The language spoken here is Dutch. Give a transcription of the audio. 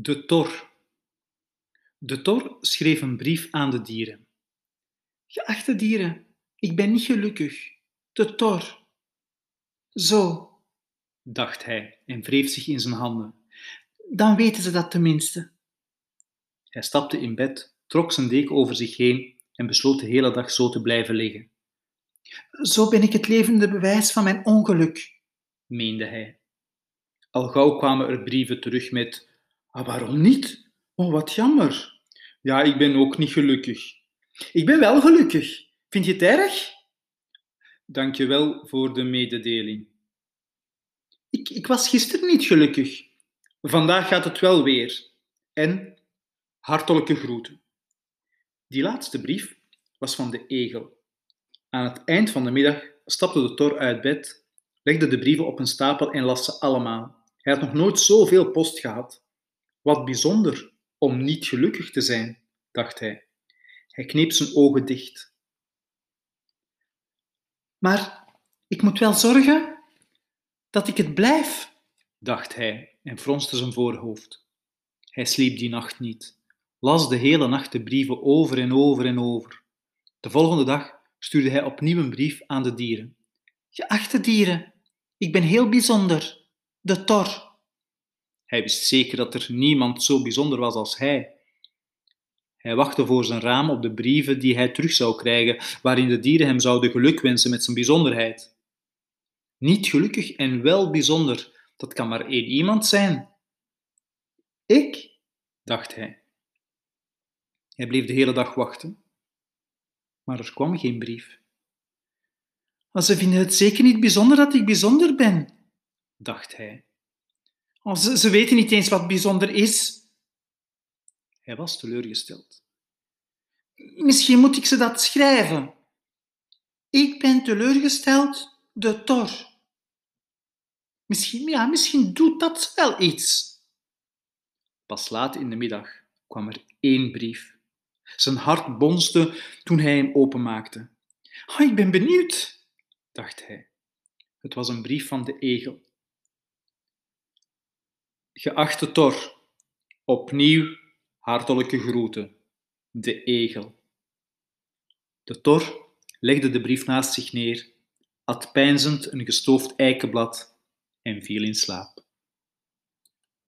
De Tor. De Tor schreef een brief aan de dieren. Geachte dieren, ik ben niet gelukkig. De Tor. Zo, dacht hij en wreef zich in zijn handen. dan weten ze dat tenminste. Hij stapte in bed, trok zijn deken over zich heen en besloot de hele dag zo te blijven liggen, Zo ben ik het levende bewijs van mijn ongeluk. meende hij. Al gauw kwamen er brieven terug met: ah, waarom niet? Oh, wat jammer. Ja, ik ben ook niet gelukkig. Ik ben wel gelukkig. Vind je het erg? Dank je wel voor de mededeling. Ik, ik was gisteren niet gelukkig. Vandaag gaat het wel weer. En hartelijke groeten. Die laatste brief was van de egel. Aan het eind van de middag stapte de tor uit bed, legde de brieven op een stapel en las ze allemaal. Hij had nog nooit zoveel post gehad. Wat bijzonder om niet gelukkig te zijn, dacht hij. Hij kneep zijn ogen dicht. Maar ik moet wel zorgen dat ik het blijf. dacht hij en fronste zijn voorhoofd. Hij sliep die nacht niet, las de hele nacht de brieven over en over en over. De volgende dag stuurde hij opnieuw een brief aan de dieren. Geachte dieren, ik ben heel bijzonder. De Tor. Hij wist zeker dat er niemand zo bijzonder was als hij. Hij wachtte voor zijn raam op de brieven die hij terug zou krijgen, waarin de dieren hem zouden gelukwensen met zijn bijzonderheid. Niet gelukkig en wel bijzonder, dat kan maar één iemand zijn. Ik, dacht hij. Hij bleef de hele dag wachten, maar er kwam geen brief. Ze vinden het zeker niet bijzonder dat ik bijzonder ben, dacht hij. Ze, ze weten niet eens wat bijzonder is. Hij was teleurgesteld. Misschien moet ik ze dat schrijven. Ik ben teleurgesteld, de Tor. Misschien, ja, misschien doet dat wel iets. Pas laat in de middag kwam er één brief. Zijn hart bonste toen hij hem openmaakte. Oh, ik ben benieuwd, dacht hij. Het was een brief van de egel. Geachte Tor, opnieuw hartelijke groeten, de egel. De Tor legde de brief naast zich neer, at peinzend een gestoofd eikenblad en viel in slaap.